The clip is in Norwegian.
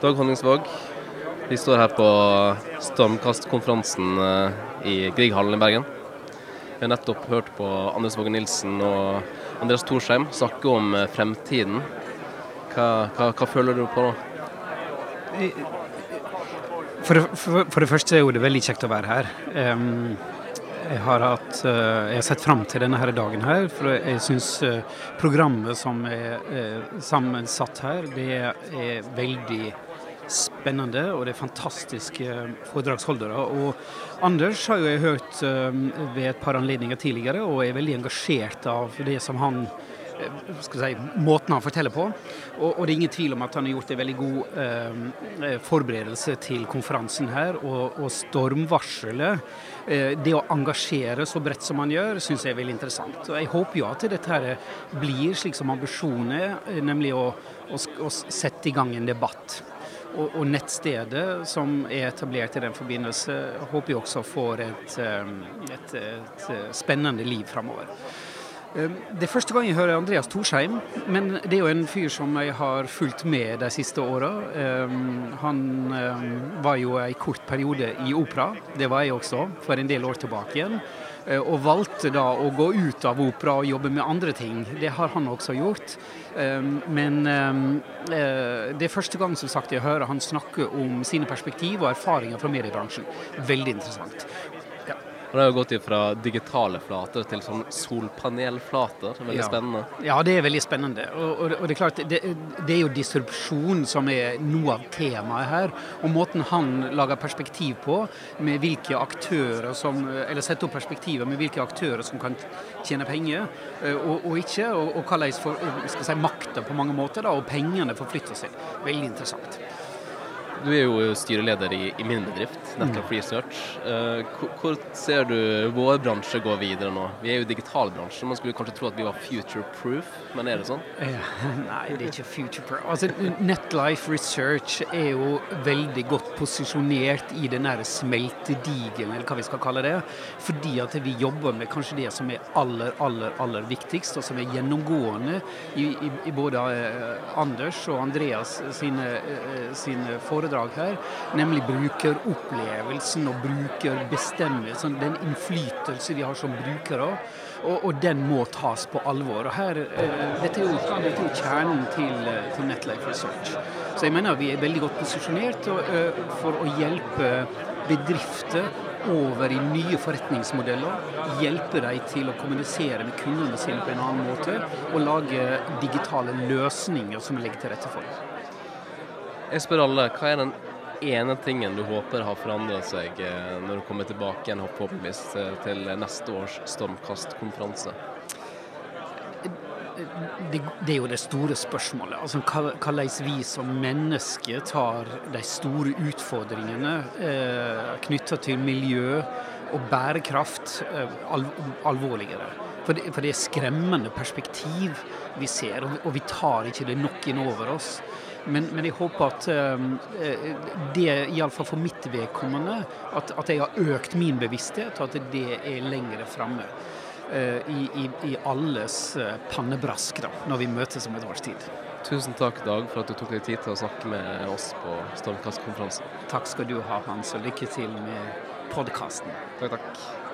Dag Honningsvåg. Vi står her på Stormkastkonferansen eh, i Grieghallen i Bergen. Vi har nettopp hørt på Anders Våge Nilsen og Andreas Thorsheim snakke om eh, fremtiden. Hva, hva, hva føler du på nå? For, for, for, det første er det veldig kjekt å være her. Um, jeg har, hatt, uh, jeg har sett fram til denne her dagen her, for jeg syns uh, programmet som er uh, sammensatt her, det er veldig spennende, og det er fantastiske foredragsholdere. Og Anders har jo jeg hørt ved et par anledninger tidligere, og er veldig engasjert av det som han Eh, si, måten han forteller på. Og, og, det er ingen tvil om at han har gjort en veldig god eh, eh, forberedelse til konferansen her. Og, og stormvarselet, eh, det å engasjere så bredt som han gjør, syns jeg er veldig interessant. Og jeg håper jo at dette her blir slik som ambisjonen er, eh, nemlig å, å, å sette i gang en debatt. Og, og, nettstedet som er etablert i den forbindelse, håper jeg også får et, et, et spennende liv framover. Ehm, det er første gang jeg hører Andreas Torsheim, men det er jo en fyr som jeg har fulgt med de siste åra. Ehm, han ehm, var jo en kort periode i opera, det var jeg også, for en del år tilbake igjen. Eh, og valgte da å gå ut av opera og jobbe med andre ting. Det har han også gjort. Men eh, det er første gang som sagt jeg hører han snakke om sine perspektiv og erfaringer fra mediebransjen. Veldig interessant. Og det har gått fra digitale flater til sånn solpanelflater. Veldig ja. spennende. Ja, det er veldig spennende. Og, og, og det er klart, det, det, er jo disrupsjon som er noe av temaet her. Og måten han lager perspektiv på, med hvilke aktører som Eller setter opp perspektiver med hvilke aktører som kan tjene penger, eh, og, og ikke. Og, og hvordan skal si, makta på mange måter, da, og pengene forflytter seg. Veldig interessant. Du er jo styreleder i, i min bedrift, Network Research. Uh, hvor ser du vår bransje gå videre nå? Vi er jo digital bransje, man skulle kanskje tro at vi var future proof, men er det sånn? Nei, det er ikke future proof. Altså, Netlife Research er jo veldig godt posisjonert i den nære smeltedigelen, eller hva vi skal kalle det. Fordi at vi jobber med kanskje det som er aller, aller, aller viktigst, og som er gjennomgående i, i, i både uh, Anders og Andreas sine, sine foredrag foredrag her, nemlig brukeropplevelsen og brukerbestemmelsen. Den innflytelse vi har som brukere. Og, og, den må tas på alvor. Og her, uh, dette, er jo, dette, er jo, kjernen til, uh, til Netlife Research. Så jeg mener vi er veldig godt posisjonert uh, for å hjelpe bedrifter over i nye forretningsmodeller. Hjelpe dem til å kommunisere med kundene sine på en annen måte. Og lage digitale løsninger som legger til rette for det. Jeg spør alle, hva er den ene tingen du håper har forandra seg eh, når du kommer tilbake igjen forhåpentligvis til neste års Stormkast-konferanse? Det, det, er jo det store spørsmålet. Altså, Hvordan vi som mennesker tar de store utfordringene eh, knytta til miljø og bærekraft eh, al alvorligere. For det, for det, er skremmende perspektiv vi ser, og vi tar ikke det nok inn over oss. Men, men, jeg håper at uh, det, iallfall for mitt vedkommende, at, at, jeg har økt min bevissthet, og at det er lengre framme. Uh, i, i, i, alles uh, pannebrask da, når vi møtes om et års tid. Tusen takk, Dag, for at du tok deg tid til å snakke med oss på Stormkastkonferansen. Takk skal du ha, Hans, og lykke til med podkasten. Takk, takk.